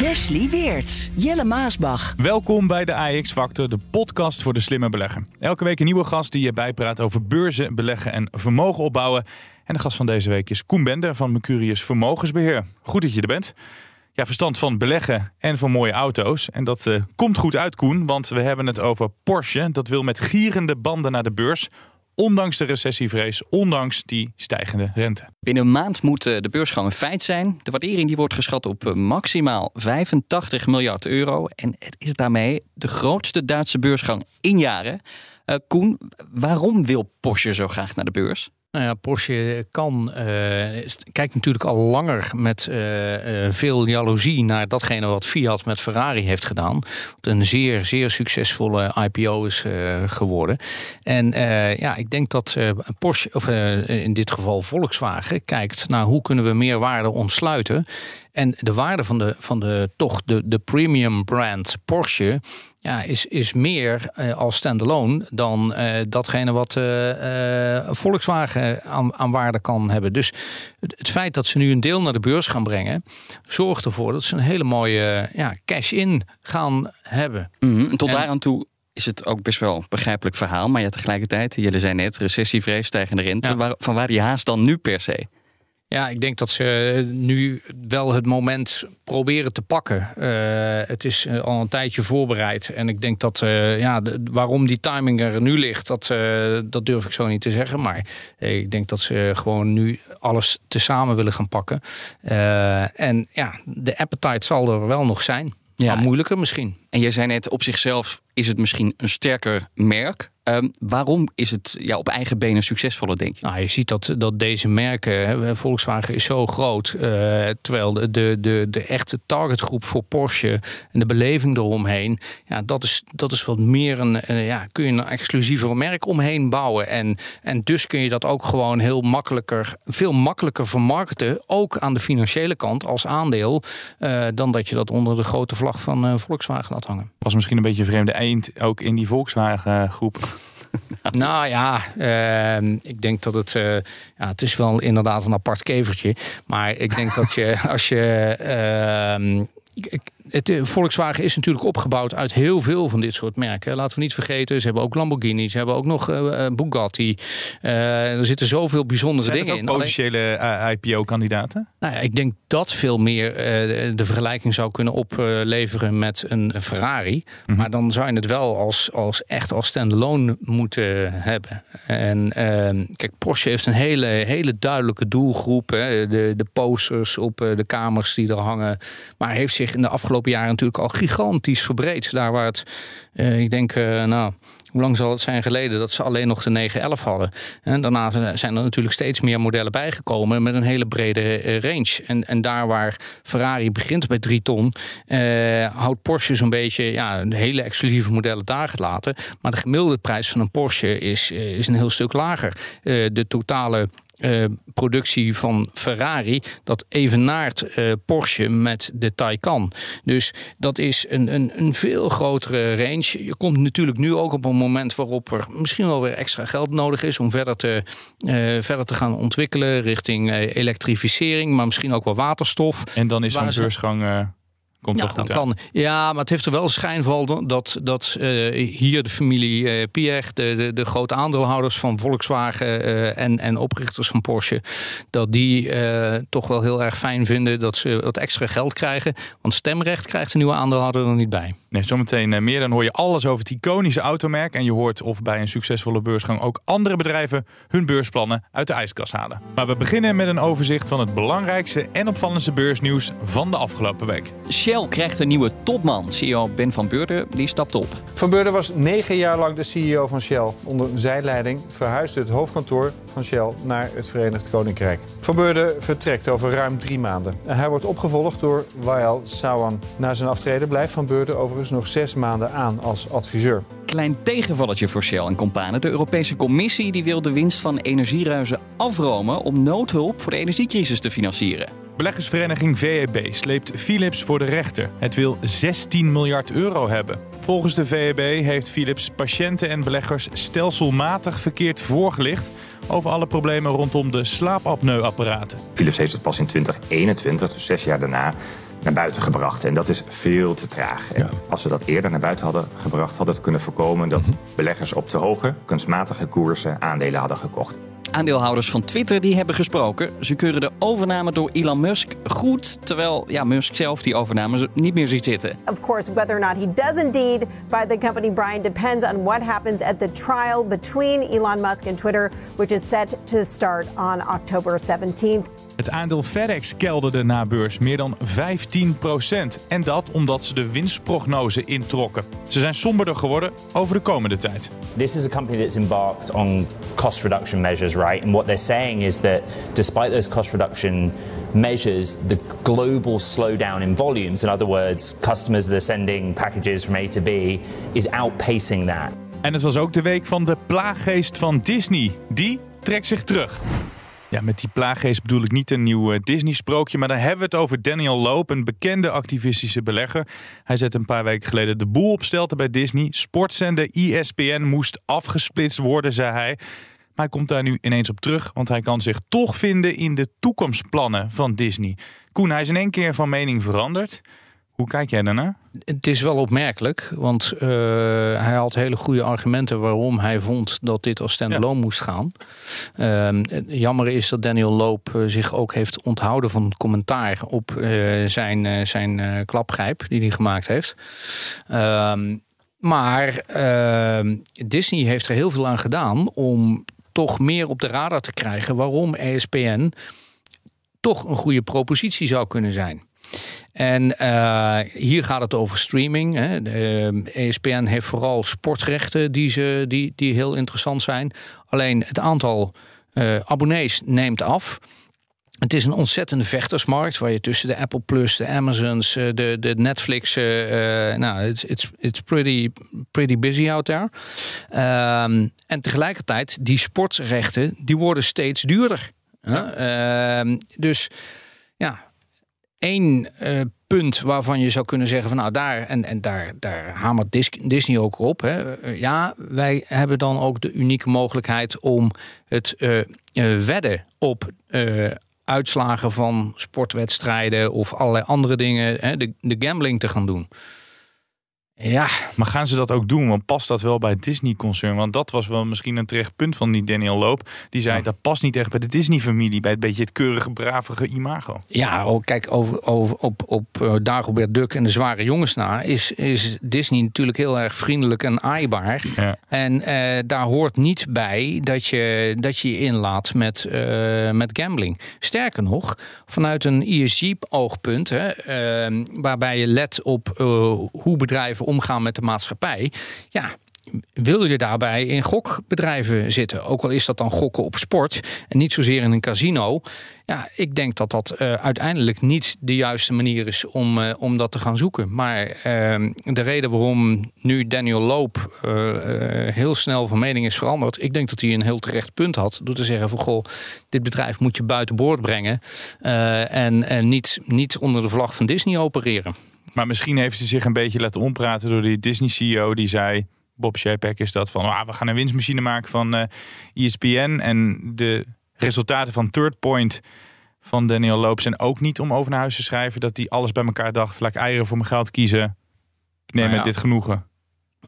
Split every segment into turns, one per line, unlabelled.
Wesley Weerts, Jelle Maasbach.
Welkom bij de AX Factor, de podcast voor de slimme belegger. Elke week een nieuwe gast die je bijpraat over beurzen, beleggen en vermogen opbouwen. En de gast van deze week is Koen Bender van Mercurius Vermogensbeheer. Goed dat je er bent. Ja, verstand van beleggen en van mooie auto's. En dat uh, komt goed uit, Koen, want we hebben het over Porsche. Dat wil met gierende banden naar de beurs ondanks de recessievrees, ondanks die stijgende rente.
Binnen een maand moet de beursgang een feit zijn. De waardering die wordt geschat op eh, maximaal 85 miljard euro. En het is daarmee de grootste Duitse beursgang in jaren. Uh, Koen, waarom wil Porsche zo graag naar de beurs?
Nou ja, Porsche kan, uh, kijkt natuurlijk al langer met uh, uh, veel jaloezie naar datgene wat Fiat met Ferrari heeft gedaan. Wat een zeer, zeer succesvolle IPO is geworden. En ja, ik denk dat Porsche, of in dit geval Volkswagen, kijkt naar hoe kunnen we meer waarde ontsluiten. En de waarde van de, van de toch de, de premium brand Porsche ja, is, is meer uh, als standalone dan uh, datgene wat uh, Volkswagen aan, aan, waarde kan hebben. Dus het, het, feit dat ze nu een deel naar de beurs gaan brengen, zorgt ervoor dat ze een hele mooie ja, cash-in gaan hebben.
Mm -hmm. Tot en, daar aan toe is het ook best wel een begrijpelijk verhaal. Maar ja, tegelijkertijd, jullie zijn net, recessievrees, stijgende rente. Ja. Waar, van waar die haast dan nu per se?
Ja, ik denk dat ze nu wel het moment proberen te pakken. Uh, het is al een tijdje voorbereid. En ik denk dat, uh, ja, de, waarom die timing er nu ligt, dat, uh, dat durf ik zo niet te zeggen. Maar ik denk dat ze gewoon nu alles tezamen willen gaan pakken. en ja, de appetite zal er wel nog zijn. Ja. Maar moeilijker misschien.
En jij zei net, op zichzelf is het misschien een sterker merk. Um, waarom is het ja, op eigen benen succesvoller, denk je?
Nou, je ziet dat, dat deze merken, hè, Volkswagen is zo groot, uh, terwijl de, de, de, de echte targetgroep voor Porsche en de beleving eromheen, ja, dat is, dat is wat meer een, uh, ja, kun je een exclusiever merk omheen bouwen. En, en dus kun je dat ook gewoon heel makkelijker, veel makkelijker vermarkten, ook aan de financiële kant als aandeel, uh, dan dat je dat onder de grote vlag van Volkswagen laat hangen.
Was misschien een beetje een vreemde eind ook in die Volkswagen groep.
nou ja, uh, ik denk dat het. Uh, ja, het is wel inderdaad een apart kevertje. Maar ik denk dat je als je. Ik, het, Volkswagen is natuurlijk opgebouwd uit heel veel van dit soort merken. Laten we niet vergeten, ze hebben ook Lamborghini, ze hebben ook nog uh, Bugatti. Uh, er zitten zoveel bijzondere
Zijn
dingen
in. potentiële IPO-kandidaten?
Nou ja, ik denk dat veel meer de vergelijking zou kunnen opleveren met een Ferrari. Mm -hmm. Maar dan zou je het wel als, als echt als standalone moeten hebben. En ehm, kijk, Porsche heeft een hele, hele duidelijke doelgroep. Hè. De, de posters op de kamers die er hangen. Maar heeft zich in de afgelopen jaren natuurlijk al gigantisch verbreed. Daar waar het, uh, ik denk, uh, nou, hoe lang zal het zijn geleden dat ze alleen nog de 911 hadden? En daarna zijn er natuurlijk steeds meer modellen bijgekomen met een hele brede uh, range. En, en daar waar Ferrari begint bij 3 ton, houdt Porsche zo'n beetje ja, hele exclusieve modellen daar gelaten. Maar de gemiddelde prijs van een Porsche is, is een heel stuk lager. de totale uh, productie van Ferrari, dat evenaart uh, Porsche met de Taycan. Dus dat is een, een, een veel grotere range. Je komt natuurlijk nu ook op een moment waarop er misschien wel weer extra geld nodig is om verder te, uh, verder te gaan ontwikkelen richting elektrificering, maar misschien ook wel waterstof.
En dan is zo'n beursgang Komt
ja,
goed
kan. Ja, maar het heeft er wel schijn van dat, dat uh, hier de familie uh, Pierre, de, de, de, grote aandeelhouders van Volkswagen uh, en, en oprichters van Porsche, dat die toch wel heel erg fijn vinden dat ze wat extra geld krijgen. Want stemrecht krijgt de nieuwe aandeelhouder er niet bij.
Nee, zometeen meer. Dan hoor je alles over het iconische automerk. En je hoort of bij een succesvolle beursgang ook andere bedrijven hun beursplannen uit de ijskast halen. Maar we beginnen met een overzicht van het belangrijkste en opvallendste beursnieuws van de afgelopen week.
Shell krijgt een nieuwe topman. CEO Ben van Beurden die stapt op.
Van Beurden was negen jaar lang de CEO van Shell. Onder zijn leiding verhuisde het hoofdkantoor van Shell naar het Verenigd Koninkrijk. Van Beurden vertrekt over ruim drie maanden. En hij wordt opgevolgd door Wael Sawan. Na zijn aftreden blijft Van Beurden overigens nog zes maanden aan als adviseur.
Klein tegenvalletje voor Shell en Companen. De Europese Commissie die wil de winst van energieruizen afromen om noodhulp voor de energiecrisis te financieren.
Beleggersvereniging VEB sleept Philips voor de rechter. Het wil 16 miljard euro hebben. Volgens de VEB heeft Philips patiënten en beleggers stelselmatig verkeerd voorgelicht over alle problemen rondom de slaapapneuapparaten.
Philips heeft het pas in 2021, dus zes jaar daarna, naar buiten gebracht. En dat is veel te traag. En als ze dat eerder naar buiten hadden gebracht, hadden het kunnen voorkomen dat beleggers op te hoge, kunstmatige koersen aandelen hadden gekocht.
Aandeelhouders van Twitter die hebben gesproken. Ze keuren de overname door Elon Musk goed, terwijl ja, Musk zelf die overname niet meer ziet zitten.
Of course, whether or not he does indeed buy the company, Brian, depends on what happens at the trial between Elon Musk and Twitter, which is set to start on October 17th.
Het aandeel FedEx kelderde na beurs meer dan 15% En dat omdat ze de winstprognose introkken. Ze zijn somberder geworden over de komende tijd.
This is a company that's embarked on cost reduction measures, right? And what they're saying is that despite those cost reduction measures, the global slowdown in volumes, in other words, customers that are sending packages from A to B, is outpacing that.
En het was ook de week van de plaaggeest van Disney. Die trekt zich terug. Ja, met die plaaggeest bedoel ik niet een nieuw eh, Disney-sprookje, maar dan hebben we het over Daniel Loop, een bekende activistische belegger. Hij zette een paar weken geleden de boel op stelte bij Disney. Sportzender ESPN moest afgesplitst worden, zei hij. Maar hij komt daar nu ineens op terug, want hij kan zich toch vinden in de toekomstplannen van Disney. Koen, hij is in één keer van mening veranderd. Hoe kijk jij daarna?
Het is wel opmerkelijk, want uh, hij had hele goede argumenten waarom hij vond dat dit als standalone ja. moest gaan. Uh, jammer is dat Daniel Loop uh, zich ook heeft onthouden van commentaar op uh, zijn, zijn klapgrijp die hij gemaakt heeft. Ehm, maar ehm, Disney heeft er heel veel aan gedaan om toch meer op de radar te krijgen waarom ESPN toch een goede propositie zou kunnen zijn. En uh, hier gaat het over streaming. Hè. De ESPN heeft vooral sportrechten die, ze, die, die heel interessant zijn. Alleen het aantal uh, abonnees neemt af. Het is een ontzettende vechtersmarkt waar je tussen de Apple Plus, de Amazons, de, de Netflix. Uh, nou, it's, it's, it's pretty, pretty busy out there. Um, en tegelijkertijd, die sportrechten die worden steeds duurder. Ja. Uh, dus ja, één uh, punt waarvan je zou kunnen zeggen van nou daar en, en daar, daar hamert Disney ook op. Hè. Ja, wij hebben dan ook de unieke mogelijkheid om het uh, wedden op uitslagen van sportwedstrijden of allerlei andere dingen, hè, de, de gambling te gaan doen.
Ja, maar gaan ze dat ook doen? Want past dat wel bij het Disney-concern? Want dat was wel misschien een terecht punt van die Daniel Loop. Die zei, ja. dat past niet echt bij de Disney-familie. Bij het beetje het keurige, bravige imago.
Ja, oh, kijk, over, over, op, op uh, Dagobert Duck en de zware jongens na... Is, is Disney natuurlijk heel erg vriendelijk en aaibaar. Ja. En uh, daar hoort niet bij dat je dat je, je inlaat met, uh, met gambling. Sterker nog, vanuit een ESG-oogpunt... Hè, waarbij je let op hoe bedrijven omgaan met de maatschappij. Ja, wil je daarbij in gokbedrijven zitten? Ook al is dat dan gokken op sport en niet zozeer in een casino. Ja, ik denk dat dat uh, uiteindelijk niet de juiste manier is om, uh, om dat te gaan zoeken. Maar uh, de reden waarom nu Daniel Loop uh, heel snel van mening is veranderd, ik denk dat hij een heel terecht punt had door te zeggen van goh, dit bedrijf moet je buiten boord brengen en, en niet, niet onder de vlag van Disney opereren.
Maar misschien heeft hij zich een beetje laten ompraten door die Disney-CEO die zei... Bob Chapek is dat van, ah, we gaan een winstmachine maken van uh, ESPN. En de resultaten van Third Point van Daniel Loop zijn ook niet om over naar huis te schrijven... dat hij alles bij elkaar dacht, laat ik eieren voor mijn geld kiezen. Ik neem nou ja. met dit genoegen.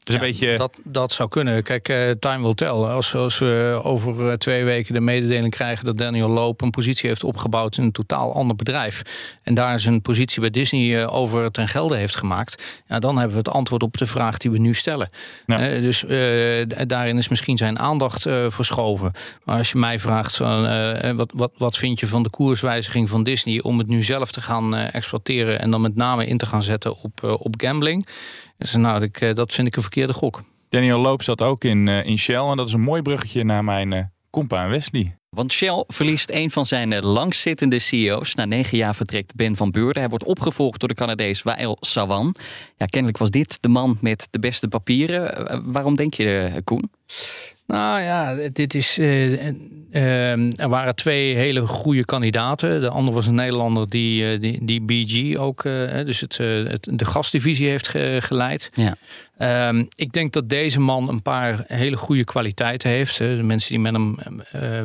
Dus een beetje...
Dat, dat zou kunnen. Kijk, uh, time will tell. Als, als we over uh, twee weken de mededeling krijgen dat Daniel Loop een positie heeft opgebouwd in een totaal ander bedrijf. En daar zijn positie bij Disney uh, over ten gelde heeft gemaakt. Ja, dan hebben we het antwoord op de vraag die we nu stellen. Ja. dus daarin is misschien zijn aandacht verschoven. Maar als je mij vraagt, van, wat, wat, wat vind je van de koerswijziging van Disney om het nu zelf te gaan exploiteren en dan met name in te gaan zetten op, op gambling. Dus nou, ik, eh, dat vind ik een verkeerde gok.
Daniel Loop zat ook in, uh, in Shell. En dat is een mooi bruggetje naar mijn uh, compa Wesley.
Want Shell verliest een van zijn langzittende CEO's. Na negen jaar vertrekt Ben van Beurden. Hij wordt opgevolgd door de Canadees Wael Sawan. Ja, kennelijk was dit de man met de beste papieren. waarom denk je, Koen?
Nou ja, dit is. Uh, er waren twee hele goede kandidaten. De andere was een Nederlander die, die, die BG ook, dus het, het, de gasdivisie heeft geleid. Ja. Ehm, ik denk dat deze man een paar hele goede kwaliteiten heeft. De mensen die met hem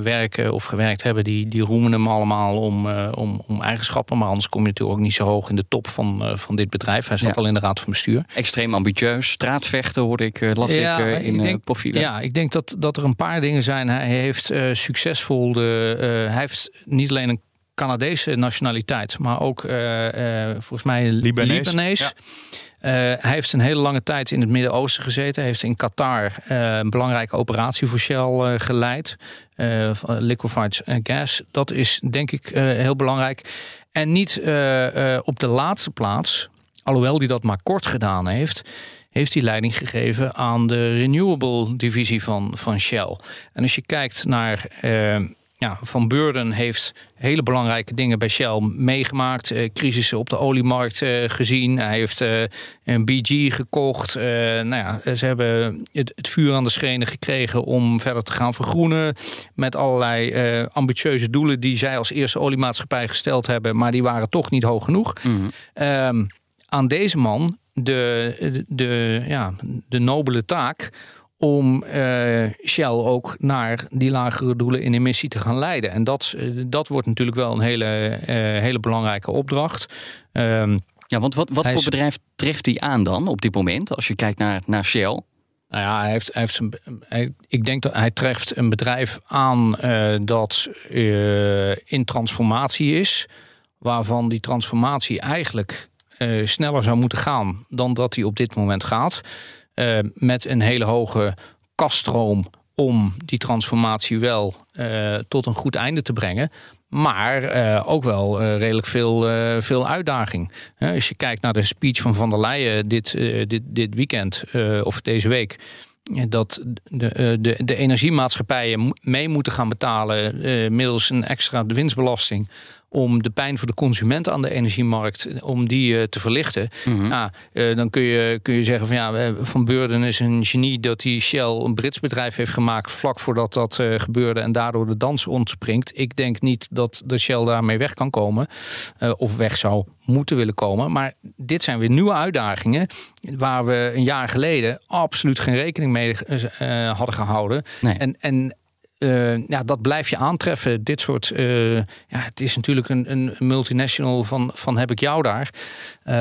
werken of gewerkt hebben, die, die roemen hem allemaal om, om, om eigenschappen. Maar anders kom je natuurlijk ook niet zo hoog in de top van, van dit bedrijf. Hij zat al in de raad van bestuur.
Extreem ambitieus, straatvechten hoorde ik, las ja, ik in ik denk, profielen.
Ja, ik denk dat dat er een paar dingen zijn. Hij heeft uh, succesvol de. Uh, hij heeft niet alleen een Canadese nationaliteit, maar ook uh, volgens mij Libanees. Libanees. Ja. Hij heeft een hele lange tijd in het Midden-Oosten gezeten. Hij heeft in Qatar een belangrijke operatie voor Shell geleid. liquefied gas. Dat is denk ik heel belangrijk. En niet op de laatste plaats, alhoewel hij dat maar kort gedaan heeft heeft hij leiding gegeven aan de renewable divisie van, van Shell. En als je kijkt naar. Ja, Van Beurden heeft hele belangrijke dingen bij Shell meegemaakt. Uh, crisissen op de oliemarkt uh, gezien. Hij heeft uh, een BG gekocht. nou ja, ze hebben het, het, vuur aan de schenen gekregen om verder te gaan vergroenen. Met allerlei ambitieuze doelen die zij als eerste oliemaatschappij gesteld hebben. Maar die waren toch niet hoog genoeg. Mm aan deze man de, de, ja, de nobele taak om uh, Shell ook naar die lagere doelen in emissie te gaan leiden. En dat, eh, dat wordt natuurlijk wel een hele, uh, hele belangrijke opdracht.
Um, ja, want wat, wat voor bedrijf treft hij aan dan op dit moment, als je kijkt naar, naar Shell?
Nou ja, hij heeft, hij heeft een, hij, ik denk dat hij treft een bedrijf aan uh, dat in transformatie is, waarvan die transformatie eigenlijk sneller zou moeten gaan dan dat hij op dit moment gaat. Uh, met een hele hoge kaststroom om die transformatie wel uh, tot een goed einde te brengen. Maar ook wel redelijk veel, veel uitdaging. als je kijkt naar de speech van Van der Leyen dit, dit, dit weekend of deze week dat de, de, de energiemaatschappijen mee moeten gaan betalen middels een extra winstbelasting om de pijn voor de consument aan de energiemarkt om die eh, te verlichten. Mm dan kun je, kun je zeggen van ja, Van Beurden is een genie dat hij Shell een Brits bedrijf heeft gemaakt vlak voordat dat uh, gebeurde en daardoor de dans ontspringt. Ik denk niet dat de Shell daarmee weg kan komen of weg zou moeten willen komen. Maar dit zijn weer nieuwe uitdagingen waar we een jaar geleden absoluut geen rekening mee hadden gehouden. En, en uh, ja, dat blijf je aantreffen. Dit soort. Uh, ja, het is natuurlijk een, een multinational van, van heb ik jou daar.
Uh,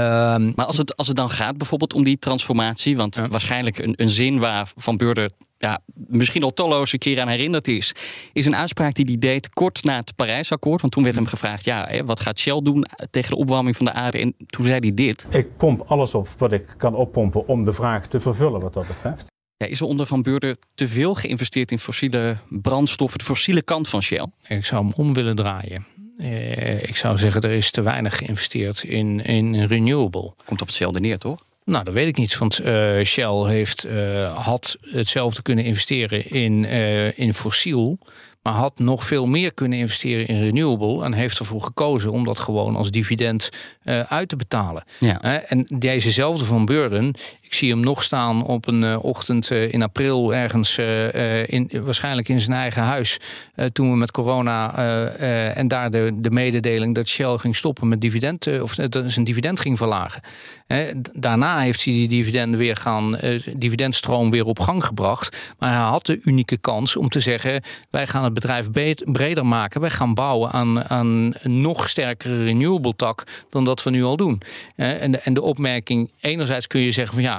maar als het, als het dan gaat bijvoorbeeld om die transformatie. Want waarschijnlijk een, een zin waar Van Beurder ja, misschien al talloze keer aan herinnerd is. Is een uitspraak die hij deed kort na het Parijsakkoord. Want toen werd hem gevraagd: ja, hè, wat gaat Shell doen tegen de opwarming van de aarde? En toen zei hij dit.
Ik pomp alles op wat ik kan oppompen om de vraag te vervullen wat dat betreft.
Ja, is er onder Van Beurden te veel geïnvesteerd in fossiele brandstoffen, de fossiele kant van Shell?
Ik zou hem om willen draaien. Eh, ik zou zeggen, er is te weinig geïnvesteerd in, in renewable.
Komt op hetzelfde neer, toch?
Nou, dat weet ik niet. Want uh, Shell heeft, uh, had hetzelfde kunnen investeren in, in fossiel maar had nog veel meer kunnen investeren in renewable en heeft ervoor gekozen om dat gewoon als dividend uit te betalen. Ja. En dezezelfde van Burden, ik zie hem nog staan op een uh, ochtend in april ergens, in, waarschijnlijk in zijn eigen huis, toen we met corona en daar de, de mededeling dat Shell ging stoppen met dividend, of dat zijn dividend ging verlagen. daarna heeft hij die dividenden weer gaan, dividendstroom weer op gang gebracht, maar hij had de unieke kans om te zeggen: wij gaan het bedrijf breder maken. Wij gaan bouwen aan, aan een nog sterkere renewable tak dan dat we nu al doen. En de, en de opmerking, enerzijds kun je zeggen van ja,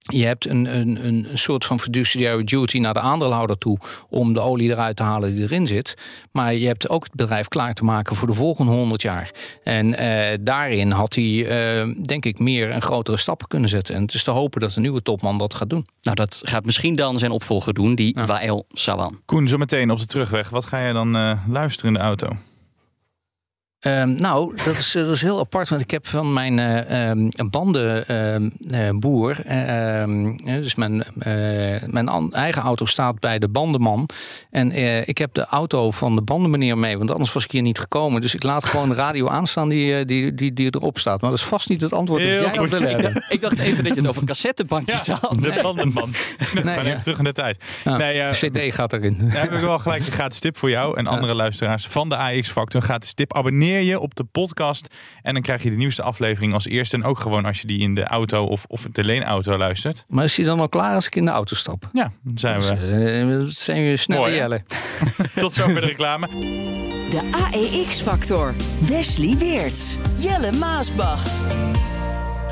je hebt een, een, een soort van fiduciary duty naar de aandeelhouder toe om de olie eruit te halen die erin zit. Maar je hebt ook het bedrijf klaar te maken voor de volgende 100 jaar. En eh, daarin had hij, eh, denk ik, meer en grotere stappen kunnen zetten. En het is te hopen dat de nieuwe topman dat gaat doen.
Nou, dat gaat misschien dan zijn opvolger doen, die Wael Sawan.
Koen, zo meteen op de terugweg. Wat ga je dan uh, luisteren in de auto?
Um, nou, dat is, dat is heel apart, want ik heb van mijn uh, um, bandenboer, uh, um, dus mijn, mijn eigen auto staat bij de bandenman. En ik heb de auto van de bandenmeneer mee, want anders was ik hier niet gekomen. Dus ik laat gewoon de radio aanstaan die, die, die, die erop staat. Maar dat is vast niet het antwoord dat jij had willen hebben.
Ik dacht even dat je het over cassettebandjes
ja, had. De nee. bandenman. Nee, ja. even terug in de tijd.
Nee, CD gaat erin.
Dan heb ik wel gelijk een gratis tip voor jou en andere luisteraars van de AX-factor. Een gratis tip. Abonneer je op de podcast. En dan krijg je de nieuwste aflevering als eerste. En ook gewoon als je die in de auto of, of de leenauto luistert.
Maar is hij dan al klaar als ik in de auto stap?
Ja, dan zijn we.
Uh, zijn we snel jellen.
Tot zover de reclame.
De AEX-factor. Wesley Weerts. Jelle Maasbach.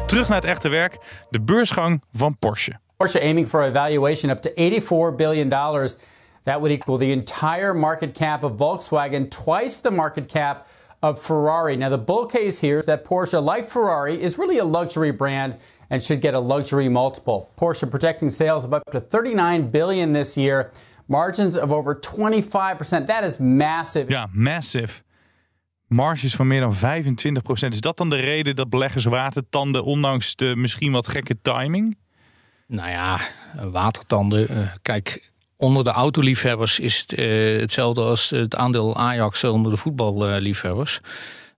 Terug naar het echte werk. De beursgang van Porsche.
Porsche aiming for a valuation up to 84 billion dollars. That would equal the entire market cap of Volkswagen, twice the market cap of Ferrari. Now, the bull case here is that Porsche, like Ferrari, is really a luxury brand and should get a luxury multiple. Porsche projecting sales of up to 39 billion this year, margins of over 25%. That is massive.
Ja, massive. Marges van meer dan 25%. Is dat dan de reden dat beleggers watertanden, ondanks de misschien wat gekke timing?
Nou ja, watertanden. Uh, kijk, onder de autoliefhebbers is uh, hetzelfde als het aandeel Ajax onder de voetballiefhebbers.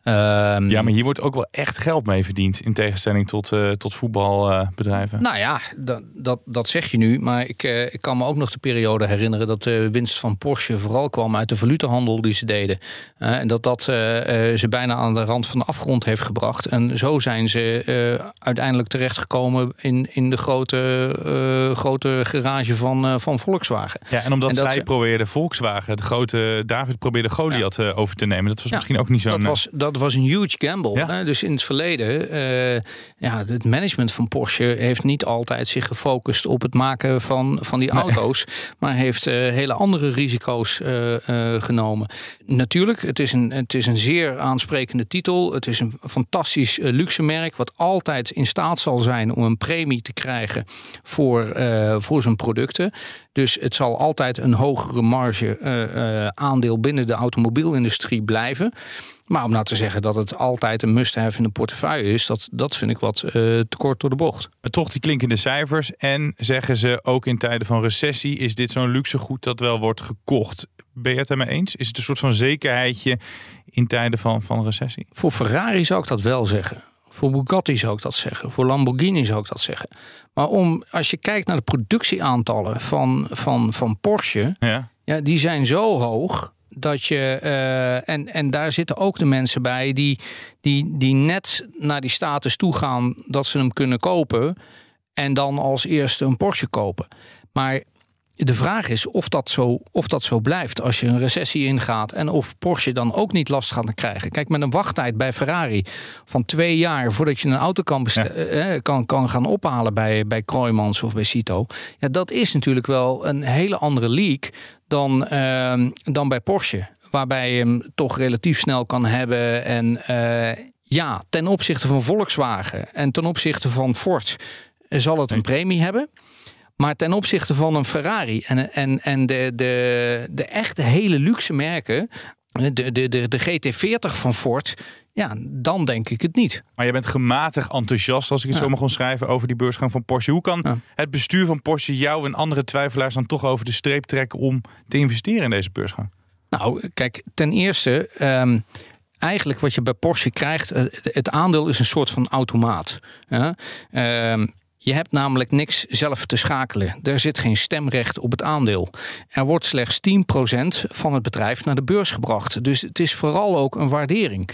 Um, ja, maar hier wordt ook wel echt geld mee verdiend. In tegenstelling tot, uh, tot voetbalbedrijven.
Uh, nou ja, dat, dat, dat zeg je nu. Maar ik, uh, ik kan me ook nog de periode herinneren dat de winst van Porsche vooral kwam uit de valutahandel die ze deden. en dat dat ze bijna aan de rand van de afgrond heeft gebracht. En zo zijn ze uiteindelijk terechtgekomen in, in de grote, grote garage van, van Volkswagen.
Ja, en omdat en zij ze... probeerde Volkswagen, de grote David probeerde Goliath ja. over te nemen. Dat was ja, misschien ook niet zo'n
dat was een huge gamble. Ja. Hè? Dus in het verleden, uh, ja, het management van Porsche heeft niet altijd zich gefocust op het maken van, van die auto's, maar heeft uh, hele andere risico's uh, genomen. Natuurlijk, het is, een, het is een zeer aansprekende titel. Het is een fantastisch luxe merk, wat altijd in staat zal zijn om een premie te krijgen voor, voor zijn producten. Dus het zal altijd een hogere marge aandeel binnen de automobielindustrie blijven. Maar om nou te zeggen dat het altijd een must-have in de portefeuille is, dat, dat vind ik wat uh, te kort door de bocht.
Maar toch die klinkende cijfers. En zeggen ze ook in tijden van recessie is dit zo'n luxe goed dat wel wordt gekocht. Ben je het ermee eens? Is het een soort van zekerheidje in tijden van, van recessie?
Voor Ferrari zou ik dat wel zeggen. Voor Bugatti zou ik dat zeggen. Voor Lamborghini zou ik dat zeggen. Maar om, als je kijkt naar de productieaantallen van, van, van Porsche, ja. Ja, die zijn zo hoog dat je. Uh, en, en daar zitten ook de mensen bij die, die, die net naar die status toe gaan dat ze hem kunnen kopen. En dan als eerste een Porsche kopen. Maar de vraag is of dat, zo, of dat zo blijft als je een recessie ingaat. En of Porsche dan ook niet last gaat krijgen. Kijk, met een wachttijd bij Ferrari van twee jaar voordat je een auto kan, eh, kan, kan gaan ophalen bij, bij Kroijmans of bij Cito. Ja, dat is natuurlijk wel een hele andere leak dan, uh, dan bij Porsche. Waarbij je hem toch relatief snel kan hebben. En uh, ja, ten opzichte van Volkswagen en ten opzichte van Ford zal het een premie hebben. Maar ten opzichte van een Ferrari en, en, en de, de, de echte hele luxe merken, de, de, de, de GT40 van Ford, ja, dan denk ik het niet.
Maar je bent gematigd enthousiast, als ik het zo mag omschrijven, over die beursgang van Porsche. Hoe kan het bestuur van Porsche jou en andere twijfelaars dan toch over de streep trekken om te investeren in deze beursgang?
Nou, kijk, ten eerste. Um, eigenlijk wat je bij Porsche krijgt, eh, het aandeel is een soort van automaat. Ja? Um, je hebt namelijk niks zelf te schakelen. Er zit geen stemrecht op het aandeel. Er wordt slechts 10% van het bedrijf naar de beurs gebracht. Dus het is vooral ook een waardering.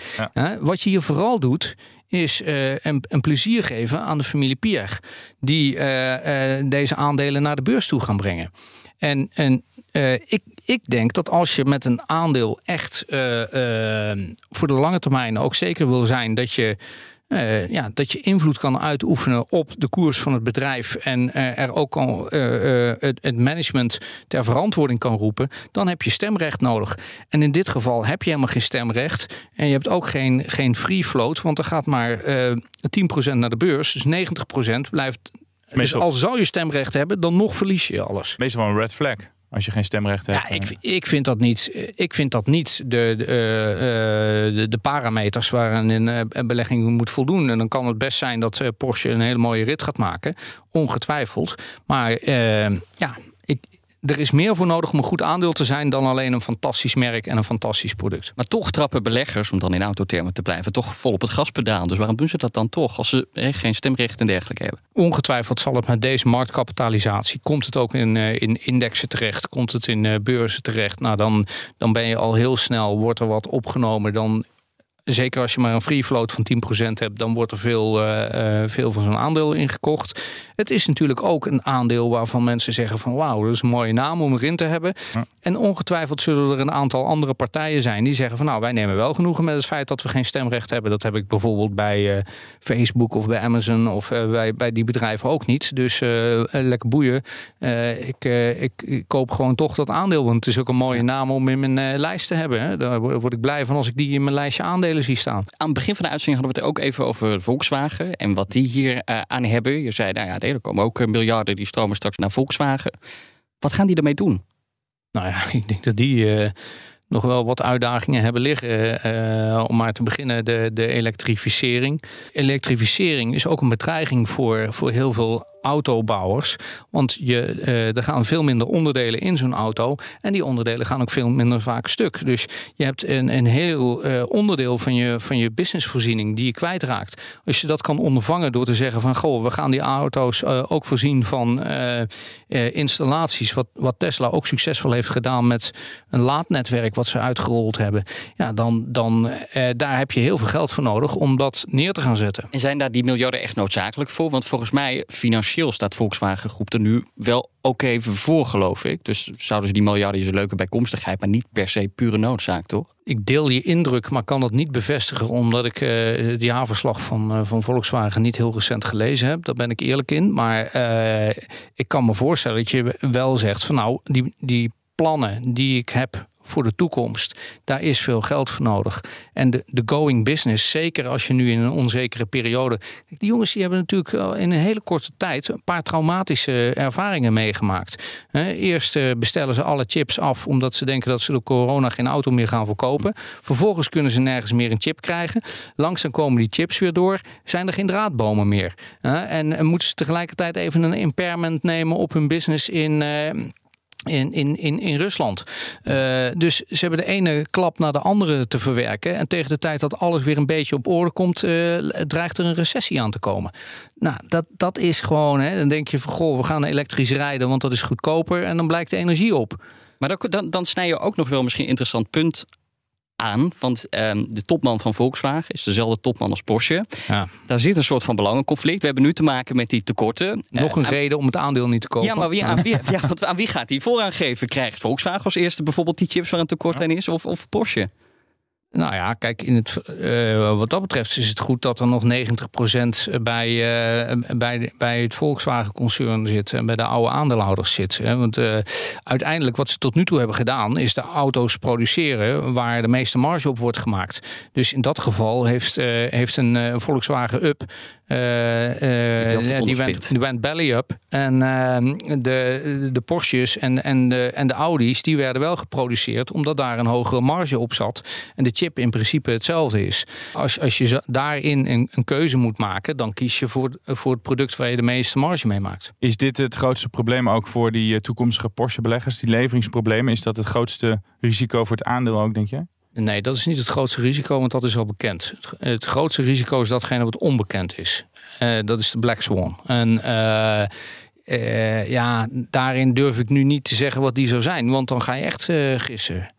Wat je hier vooral doet, is uh, een, een, plezier geven aan de familie Pierre. Die uh, uh, deze aandelen naar de beurs toe gaan brengen. En, en ik, ik denk dat als je met een aandeel echt voor de lange termijn ook zeker wil zijn dat je eh, ja, dat je invloed kan uitoefenen op de koers van het bedrijf en eh, er ook al eh, het, het management ter verantwoording kan roepen, dan heb je stemrecht nodig. En in dit geval heb je helemaal geen stemrecht en je hebt ook geen, geen free float, want er gaat maar eh 10% naar de beurs, dus 90% blijft. Dus
Meestal-
al zou je stemrecht hebben, dan nog verlies je alles.
Meestal wel een red flag. Als je geen stemrecht hebt.
Ja, ik, ik, vind dat niet, ik vind dat niet de, de, eh, de, de parameters waaraan een eh, een belegging moet voldoen. En dan kan het best zijn dat eh, Porsche een hele mooie rit gaat maken. Ongetwijfeld. Maar eh, ja, er is meer voor nodig om een goed aandeel te zijn dan alleen een fantastisch merk en een fantastisch product.
Maar toch trappen beleggers, om dan in autotermen te blijven, toch vol op het gaspedaal. Dus waarom doen ze dat dan toch? Als ze eh, geen stemrecht en dergelijke hebben.
Ongetwijfeld zal het met deze marktkapitalisatie, komt het ook in, eh, in indexen terecht, komt het in eh, beurzen terecht. Nou, dan, dan ben je al heel snel, wordt er wat opgenomen. Dan, zeker als je maar een free float van 10% hebt, dan wordt er veel, eh, eh, veel van zo'n aandeel ingekocht. Het is natuurlijk ook een aandeel waarvan mensen zeggen van wauw, dat is een mooie naam om erin te hebben. En ongetwijfeld zullen er een aantal andere partijen zijn die zeggen van nou, wij nemen wel genoegen met het feit dat we geen stemrecht hebben. Dat heb ik bijvoorbeeld bij eh, Facebook of bij Amazon of bij, bij die bedrijven ook niet. Dus lekker boeien. Ik, ik, ik koop gewoon toch dat aandeel, want het is ook een mooie naam om in mijn lijst te hebben. Hè. Daar word word ik blij van als ik die in mijn lijstje aandelen zie staan.
Aan het begin van de uitzending hadden we het ook even over Volkswagen en wat die hier eh, aan hebben. Je zei, nou ja, er komen ook eh, miljarden die stromen straks naar Volkswagen. Wat gaan die ermee doen?
Nou ja, ik denk dat die eh, nog wel wat uitdagingen hebben liggen. Om maar te beginnen, de, de elektrificering. Elektrificering is ook een bedreiging voor, voor heel veel autobouwers. Want je, eh, er gaan veel minder onderdelen in zo'n auto. En die onderdelen gaan ook veel minder vaak stuk. Dus je hebt een, een heel eh, onderdeel van je, van je businessvoorziening die je kwijtraakt. Als je dat kan ondervangen door te zeggen van... goh, we gaan die auto's eh, ook voorzien van installaties... Wat, wat Tesla ook succesvol heeft gedaan met een laadnetwerk... wat ze uitgerold hebben. Ja, dan, dan daar heb je heel veel geld voor nodig om dat neer te gaan zetten.
En zijn daar die miljarden echt noodzakelijk voor? Want volgens mij, financieel staat Volkswagen Groep er nu wel ook even voor, geloof ik. Dus zouden ze die miljarden is een leuke bijkomstigheid, maar niet per se pure noodzaak, toch?
Ik deel je indruk, maar kan dat niet bevestigen omdat ik eh het jaarverslag van, eh, van Volkswagen niet heel recent gelezen heb. Daar ben ik eerlijk in. Maar eh, ik kan me voorstellen dat je wel zegt van nou, die, die plannen die ik heb voor de toekomst, daar is veel geld voor nodig. En de, going business, zeker als je nu in een onzekere periode. Die jongens die hebben natuurlijk in een hele korte tijd een paar traumatische ervaringen meegemaakt. Eerst eh, bestellen ze alle chips af omdat ze denken dat ze door corona geen auto meer gaan verkopen. Vervolgens kunnen ze nergens meer een chip krijgen. Langzaam komen die chips weer door. Zijn er geen draadbomen meer. En, en moeten ze tegelijkertijd even een impairment nemen op hun business in. In, in, in, in Rusland. Eh, dus ze hebben de ene klap naar de andere te verwerken. En tegen de tijd dat alles weer een beetje op orde komt, eh, dreigt er een recessie aan te komen. Nou, dat, dat is gewoon, hè, dan denk je van goh, we gaan elektrisch rijden, want dat is goedkoper. En dan blijkt de energie op.
Maar dan, dan, dan snij je ook nog wel misschien een interessant punt aan. Want ehm, de topman van Volkswagen is dezelfde topman als Porsche.
Ja.
Daar zit een soort van belangenconflict. We hebben nu te maken met die tekorten.
Nog
Eh,
een reden om het aandeel niet te kopen.
Ja, maar wie, aan, wie, ja, want aan wie gaat die voorrang geven? Krijgt Volkswagen als eerste bijvoorbeeld die chips waar een tekort aan is? Of, of Porsche?
Nou ja, kijk, in het, eh, wat dat betreft is het goed dat er nog 90% bij, eh, bij, bij het Volkswagen-concern zit en bij de oude aandeelhouders zit. Hè. Want eh, uiteindelijk wat ze tot nu toe hebben gedaan, is de auto's produceren waar de meeste marge op wordt gemaakt. Dus in dat geval heeft, heeft een Volkswagen Up. eh, eh,
Die
went, die went belly up. En ehm, de, de Porsches en, en, de, en de Audi's, die werden wel geproduceerd omdat daar een hogere marge op zat. En de chip in principe hetzelfde is. Als, als je daarin een, een keuze moet maken, dan kies je voor, voor het product waar je de meeste marge mee maakt.
Is dit het grootste probleem ook voor die eh, toekomstige Porsche-beleggers? Die leveringsproblemen, is dat het grootste risico voor het aandeel ook, denk je?
Nee, dat is niet het grootste risico, want dat is al bekend. Het, grootste risico is datgene wat onbekend is. Eh, dat is de Black Swan. En eh, ja, daarin durf ik nu niet te zeggen wat die zou zijn, want dan ga je echt gissen.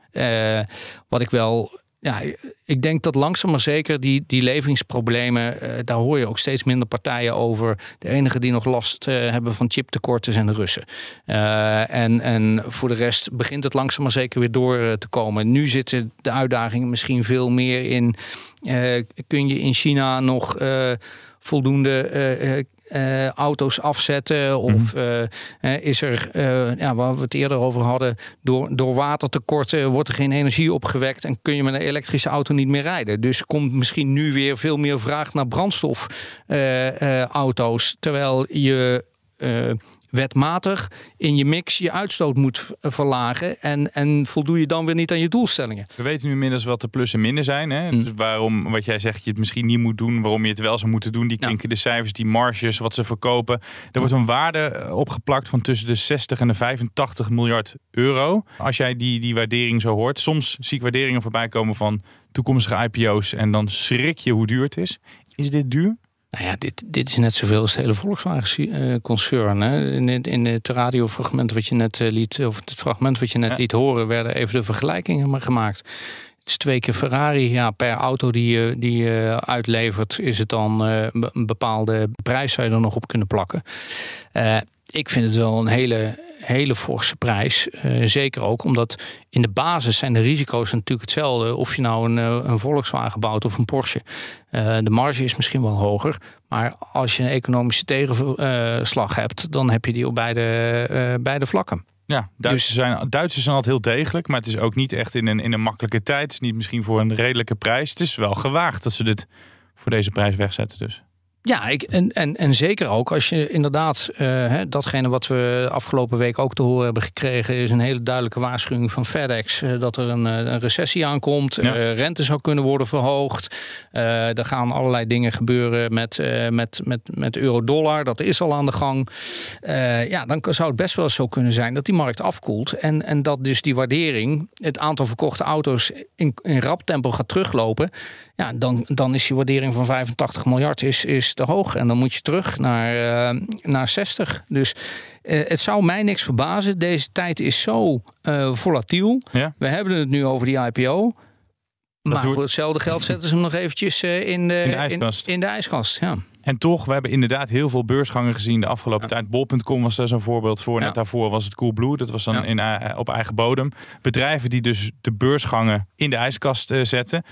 Wat ik wel ja, ik denk dat langzaam maar zeker die, die leveringsproblemen, eh, daar hoor je ook steeds minder partijen over. De enige die nog last eh, hebben van chiptekorten zijn de Russen. Eh, en, en voor de rest begint het langzaam maar zeker weer door te komen. Nu zitten de uitdagingen misschien veel meer in. kun je in China nog voldoende eh, auto's afzetten? Of eh, eh, is er, ja, waar we het eerder over hadden, door, door watertekorten wordt er geen energie opgewekt en kun je met een elektrische auto niet meer rijden. Dus komt misschien nu weer veel meer vraag naar brandstofauto's, terwijl je wetmatig in je mix je uitstoot moet v- verlagen en, en voldoe je dan weer niet aan je doelstellingen.
We weten nu inmiddels wat de plus en minnen zijn. Hè?
Mm.
Dus waarom, wat jij zegt, je het misschien niet moet doen, waarom je het wel zou moeten doen. Die klinken de cijfers, die marges, wat ze verkopen. Er wordt een waarde eh, opgeplakt van tussen de 60 en de 85 miljard euro. Als jij die, die waardering zo hoort. Soms zie ik waarderingen voorbij komen van toekomstige IPO's en dan schrik je hoe duur het is. Is dit duur?
Nou ja, dit, dit is net zoveel als het hele Volkswagen-concern. In, in het radiofragment wat je net eh, liet, of het fragment wat je net liet horen, werden even de vergelijkingen maar gemaakt. Het is twee keer Ferrari. Ja, per auto die je, die je uitlevert, is het dan eh, een bepaalde prijs zou je er nog op kunnen plakken. Eh, ik vind het wel een hele, hele forse prijs. Eh, zeker ook omdat in de basis zijn de risico's natuurlijk hetzelfde. Of je nou een, eh, een Volkswagen bouwt of een Porsche. Eh, de marge is misschien wel hoger. Maar als je een economische tegenslag hebt, dan heb je die op beide, beide vlakken.
Ja, Duitsers, zijn, Duitsers zijn altijd heel degelijk, maar het is ook niet echt in een, in een makkelijke tijd. Het is niet misschien voor een redelijke prijs. Het is wel gewaagd dat ze dit voor deze prijs wegzetten. Dus.
Ja, ik, en, en, en zeker ook als je inderdaad eh, hè, datgene wat we afgelopen week ook te horen hebben gekregen, is een hele duidelijke waarschuwing van FedEx eh, dat er een, eh, een recessie aankomt.
Ja.
Rente zou kunnen worden verhoogd. Er gaan allerlei dingen gebeuren met, met, met, met euro-dollar. Dat is al aan de gang. Ja, dan zou het best wel zo kunnen zijn dat die markt afkoelt. En, en dat dus die waardering, het aantal verkochte auto's in, in rap tempo gaat teruglopen. Ja, dan, dan is die waardering van 85 miljard is, is te hoog. En dan moet je terug naar, eh, naar 60. Dus eh, het zou mij niks verbazen. Deze tijd is zo eh, volatiel.
Ja.
We hebben het nu over die IPO. Maar voor hetzelfde geld zetten ze hem nog eventjes in, de,
In de ijskast.
In, de ijskast, ja.
En toch, we hebben inderdaad heel veel beursgangen gezien de afgelopen tijd. Bol.com was daar zo'n voorbeeld voor. Net daarvoor was het Coolblue. Dat was dan in, eh, op eigen bodem. Bedrijven die dus de beursgangen in de ijskast eh, zetten.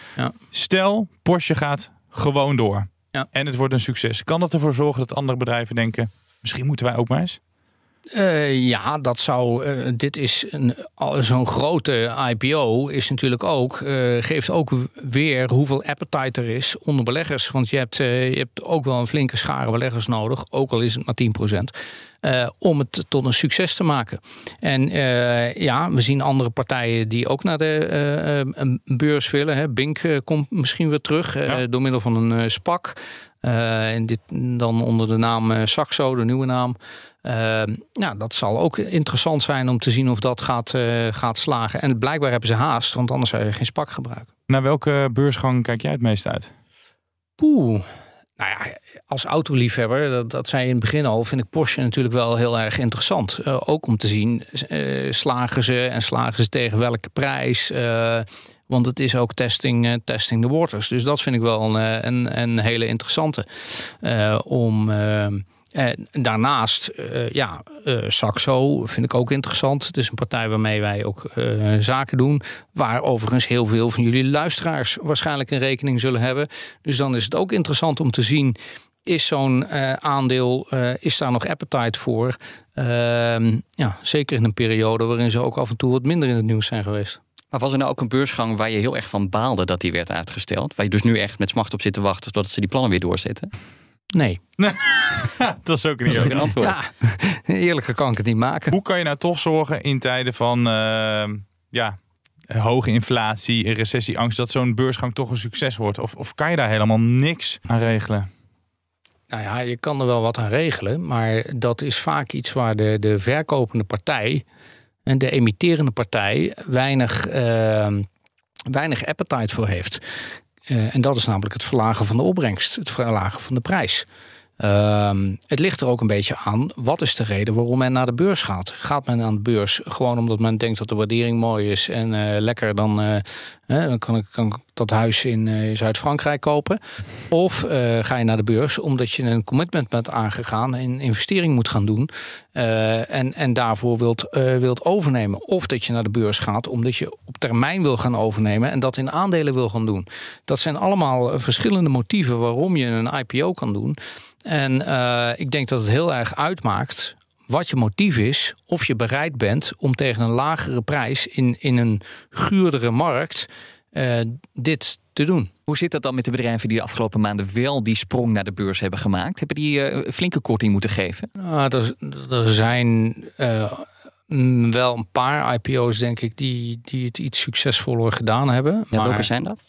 Stel, Porsche gaat gewoon door. En het wordt een succes. Kan dat ervoor zorgen dat andere bedrijven denken... misschien moeten wij ook maar eens?
Eh, ja, dat zou. eh, dit is een- zo'n grote IPO is natuurlijk ook eh, geeft ook weer hoeveel appetite er is onder beleggers. Want je hebt, je hebt ook wel een flinke schare beleggers nodig, ook al is het maar 10%. eh, om het tot een succes te maken. En ja, we zien andere partijen die ook naar de een beurs willen. Hè. Bink komt misschien weer terug door middel van een SPAC. En dit dan onder de naam Saxo, de nieuwe naam. Uh, ja, dat zal ook interessant zijn om te zien of dat gaat, uh, gaat slagen. En blijkbaar hebben ze haast, want anders zou je geen spak gebruiken.
Naar welke beursgang kijk jij het meest uit?
Poeh. Nou ja, als autoliefhebber, dat, dat zei je in het begin al, vind ik Porsche natuurlijk wel heel erg interessant. Uh, ook om te zien, uh, slagen ze en slagen ze tegen welke prijs. Uh, want het is ook testing, testing the waters. Dus dat vind ik wel een, een, een hele interessante. om uh, daarnaast, uh, ja, uh, Saxo vind ik ook interessant. Het is een partij waarmee wij ook zaken doen. Waar overigens heel veel van jullie luisteraars waarschijnlijk een rekening zullen hebben. Dus dan is het ook interessant om te zien. Is zo'n aandeel, is daar nog appetite voor? Ehm, ja, zeker in een periode waarin ze ook af en toe wat minder in het nieuws zijn geweest.
Maar was er nou ook een beursgang waar je heel erg van baalde dat die werd uitgesteld? Waar je dus nu echt met smacht op zit te wachten totdat ze die plannen weer doorzetten?
Nee.
dat is ook
ook een antwoord.
Ja, eerlijker kan ik het niet maken.
Hoe kan je nou toch zorgen in tijden van uh, ja, hoge inflatie, recessieangst, dat zo'n beursgang toch een succes wordt? Of, of kan je daar helemaal niks aan regelen?
Nou ja, je kan er wel wat aan regelen, maar dat is vaak iets waar de, de verkopende partij en de emitterende partij weinig, uh, weinig appetite voor heeft. Uh, en dat is namelijk het verlagen van de opbrengst, het verlagen van de prijs. Ehm, het ligt er ook een beetje aan, wat is de reden waarom men naar de beurs gaat? Gaat men aan de beurs gewoon omdat men denkt dat de waardering mooi is en eh, lekker dan, eh, dan kan, ik, kan dat huis in uh, Zuid-Frankrijk kopen? Of ga je naar de beurs omdat je een commitment bent aangegaan en investering moet gaan doen en, en daarvoor wilt, wilt overnemen? Of dat je naar de beurs gaat omdat je op termijn wil gaan overnemen en dat in aandelen wil gaan doen? Dat zijn allemaal verschillende motieven waarom je een IPO kan doen. En ik denk dat het heel erg uitmaakt wat je motief is, of je bereid bent om tegen een lagere prijs in, in een guurdere markt uh, dit te doen.
Hoe zit dat dan met de bedrijven die de afgelopen maanden wel die sprong naar de beurs hebben gemaakt? Hebben die uh, flinke korting moeten geven?
Nou, er, er zijn wel een paar IPO's, denk ik, die, die het iets succesvoller gedaan hebben.
Ja, welke zijn dat?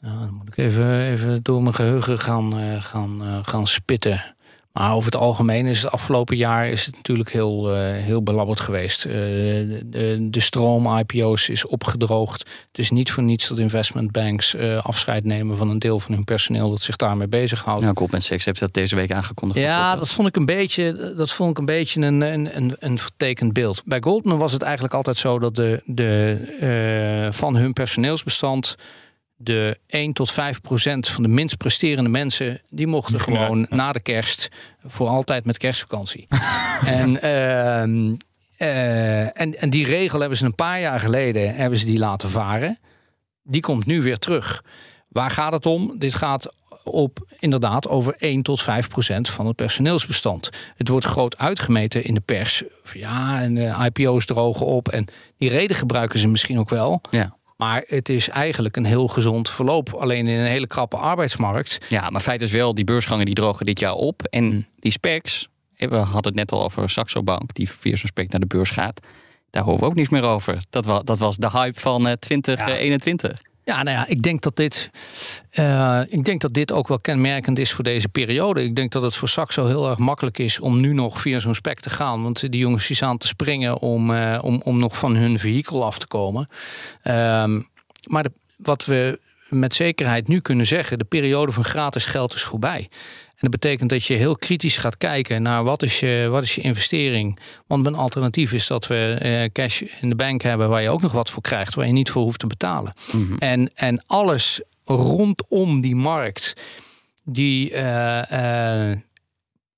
Nou, dan moet ik even, even door mijn geheugen gaan, gaan, gaan spitten. Maar over het algemeen is het afgelopen jaar is het natuurlijk heel, uh, heel belabberd geweest. de, de stroom IPO's is opgedroogd. Het is niet voor niets dat investment banks afscheid nemen van een deel van hun personeel dat zich daarmee bezighoudt.
Ja, Goldman Sachs heeft dat deze week aangekondigd.
Ja, dat vond ik een beetje, dat vond ik een, beetje een, een, een, een vertekend beeld. Bij Goldman was het eigenlijk altijd zo dat de, de, van hun personeelsbestand de 1 tot 5 procent van de minst presterende mensen, die mochten gewoon na de kerst voor altijd met kerstvakantie. en, uh, uh, en, en die regel hebben ze een paar jaar geleden hebben ze die laten varen. Die komt nu weer terug. Waar gaat het om? Dit gaat op inderdaad over 1 tot 5 procent van het personeelsbestand. Het wordt groot uitgemeten in de pers. Ja, en de IPO's drogen op. En die reden gebruiken ze misschien ook wel.
Ja.
Maar het is eigenlijk een heel gezond verloop. Alleen in een hele krappe arbeidsmarkt.
Ja, maar feit is wel, die beursgangen die drogen dit jaar op. En hmm. die specs, we hadden het net al over Saxo Bank, die via zo'n spec naar de beurs gaat. Daar horen we ook niets meer over. Dat was, dat was de hype van 2021.
Ja. Ja, nou ja, ik denk dat dit. Uh, ik denk dat dit ook wel kenmerkend is voor deze periode. Ik denk dat het voor Saxo heel erg makkelijk is om nu nog via zo'n spec te gaan. Want die jongens die staan te springen om, uh, om, om nog van hun vehikel af te komen. Uh, maar wat we met zekerheid nu kunnen zeggen, de periode van gratis geld is voorbij. En dat betekent dat je heel kritisch gaat kijken naar wat is je, wat is je investering. Want een alternatief is dat we eh, cash in de bank hebben waar je ook nog wat voor krijgt, waar je niet voor hoeft te betalen. Mhm. en, en alles rondom die markt, die uh, uh,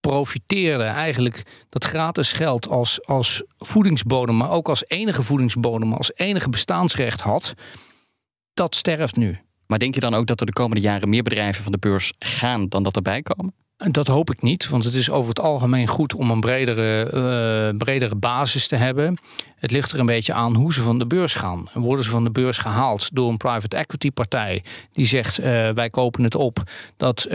profiteerde eigenlijk dat gratis geld als, als voedingsbodem, maar ook als enige voedingsbodem, als enige bestaansrecht had, dat sterft nu.
Maar denk je dan ook dat er de komende jaren meer bedrijven van de beurs gaan dan dat erbij komen?
Dat hoop ik niet, want het is over het algemeen goed om een bredere, uh, bredere basis te hebben. Het ligt er een beetje aan hoe ze van de beurs gaan. Worden ze van de beurs gehaald door een private equity partij die zegt uh, wij kopen het op. Dat, uh,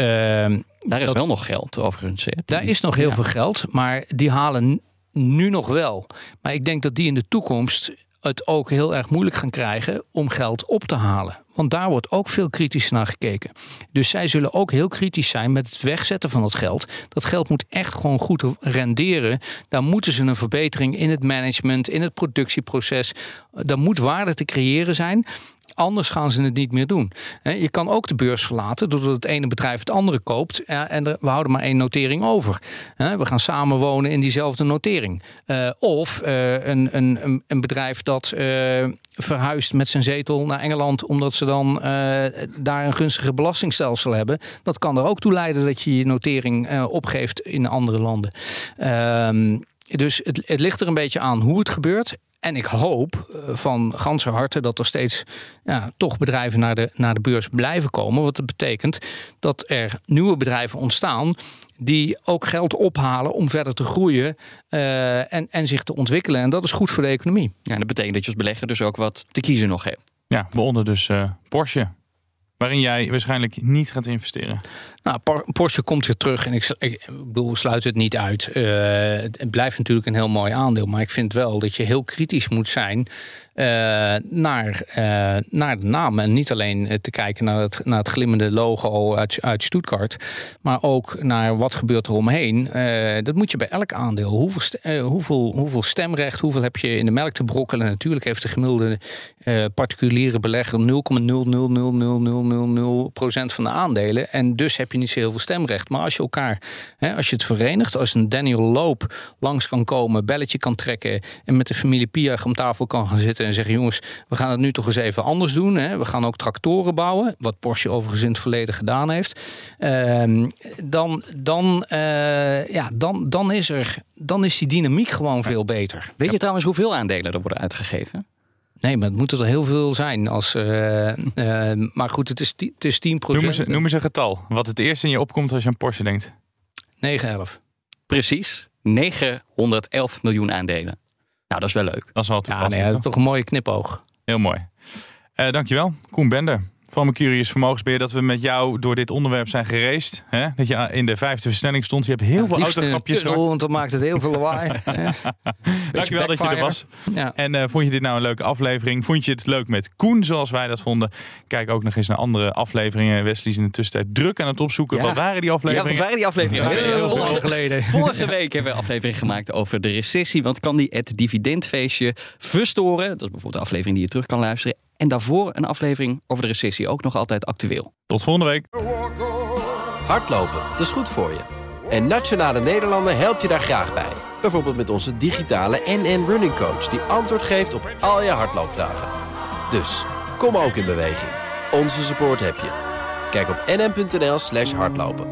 daar is wel nog geld overigens. Hè?
Daar is nog heel veel geld, maar die halen nu nog wel. Maar ik denk dat die in de toekomst het ook heel erg moeilijk gaan krijgen om geld op te halen. Want daar wordt ook veel kritisch naar gekeken. Dus zij zullen ook heel kritisch zijn met het wegzetten van dat geld. Dat geld moet echt gewoon goed renderen. Daar moeten ze een verbetering in het management, in het productieproces. Daar moet waarde te creëren zijn. Anders gaan ze het niet meer doen. Je kan ook de beurs verlaten doordat het ene bedrijf het andere koopt. En we houden maar één notering over. We gaan samenwonen in diezelfde notering. Eh, of eh, een, een, een bedrijf dat eh, verhuist met zijn zetel naar Engeland. omdat ze dan daar een gunstige belastingstelsel hebben. Dat kan er ook toe leiden dat je je notering opgeeft in andere landen. Ehm, dus het, het ligt er een beetje aan hoe het gebeurt. En ik hoop eh, van ganse harte dat er steeds ja, toch bedrijven naar de, naar de beurs blijven komen. Wat dat betekent dat er nieuwe bedrijven ontstaan die ook geld ophalen om verder te groeien uh, en, en zich te ontwikkelen. En dat is goed voor de economie.
Ja, dat betekent dat je als belegger dus ook wat te kiezen nog hebt.
Ja, waaronder dus uh, Porsche. Waarin jij waarschijnlijk niet gaat investeren.
Nou, Porsche komt weer terug en ik, ik bedoel, sluit het niet uit. Uh, het blijft natuurlijk een heel mooi aandeel. Maar ik vind wel dat je heel kritisch moet zijn uh, naar, uh, naar de naam. En niet alleen te kijken naar het, naar het glimmende logo uit, uit Stuttgart. Maar ook naar wat gebeurt er omheen. dat moet je bij elk aandeel. Hoeveel, hoeveel, hoeveel stemrecht, hoeveel heb je in de melk te brokkelen? Natuurlijk heeft de gemiddelde particuliere belegger 0,0000000% van de aandelen. En dus heb je niet zo heel veel stemrecht. Maar als je elkaar, hè, als je het verenigt, als een Daniel Loop langs kan komen, belletje kan trekken en met de familie Piag om tafel kan gaan zitten en zeggen: jongens, we gaan het nu toch eens even anders doen. Hè. We gaan ook tractoren bouwen, wat Porsche overigens in het verleden gedaan heeft. Ehm, dan, dan, eh, ja, dan, dan, is er, dan is die dynamiek gewoon veel beter.
Weet je trouwens hoeveel aandelen er worden uitgegeven?
Nee, maar het moeten er heel veel zijn. Als, uh, uh, maar goed, het is, het is 10
Noem eens, noem eens een getal. Wat het eerste in je opkomt als je aan Porsche denkt.
911.
Precies. 911 miljoen aandelen. Nou, dat is wel leuk.
Dat is wel
ja, nee, dat is toch een mooie knipoog.
Heel mooi. Uh, dankjewel, Koen Bender van Mercurius Vermogensbeheer dat we met jou door dit onderwerp zijn gereisd. Hè? Dat je in de vijfde versnelling stond. Je hebt heel veel autograpjes
gemaakt. want dan maakt het heel veel lawaai.
Dankjewel dat je er was. Ja. En uh, vond je dit nou een leuke aflevering? Vond je het leuk met Koen zoals wij dat vonden? Kijk ook nog eens naar andere afleveringen. Wesley is in de tussentijd druk aan het opzoeken. Ja. Wat waren die afleveringen?
Ja, wat waren die afleveringen?
Heel, heel lang geleden.
Vorige week hebben we een aflevering gemaakt over de recessie. Want kan die het dividendfeestje verstoren? Dat is bijvoorbeeld de aflevering die je terug kan luisteren. En daarvoor een aflevering over de recessie, ook nog altijd actueel.
Tot volgende week.
Hardlopen, dat is goed voor je. En Nationale Nederlanden helpt je daar graag bij. Bijvoorbeeld met onze digitale NN Running Coach... die antwoord geeft op al je hardloopvragen. Dus, kom ook in beweging. Onze support heb je. Kijk op nn.nl slash hardlopen.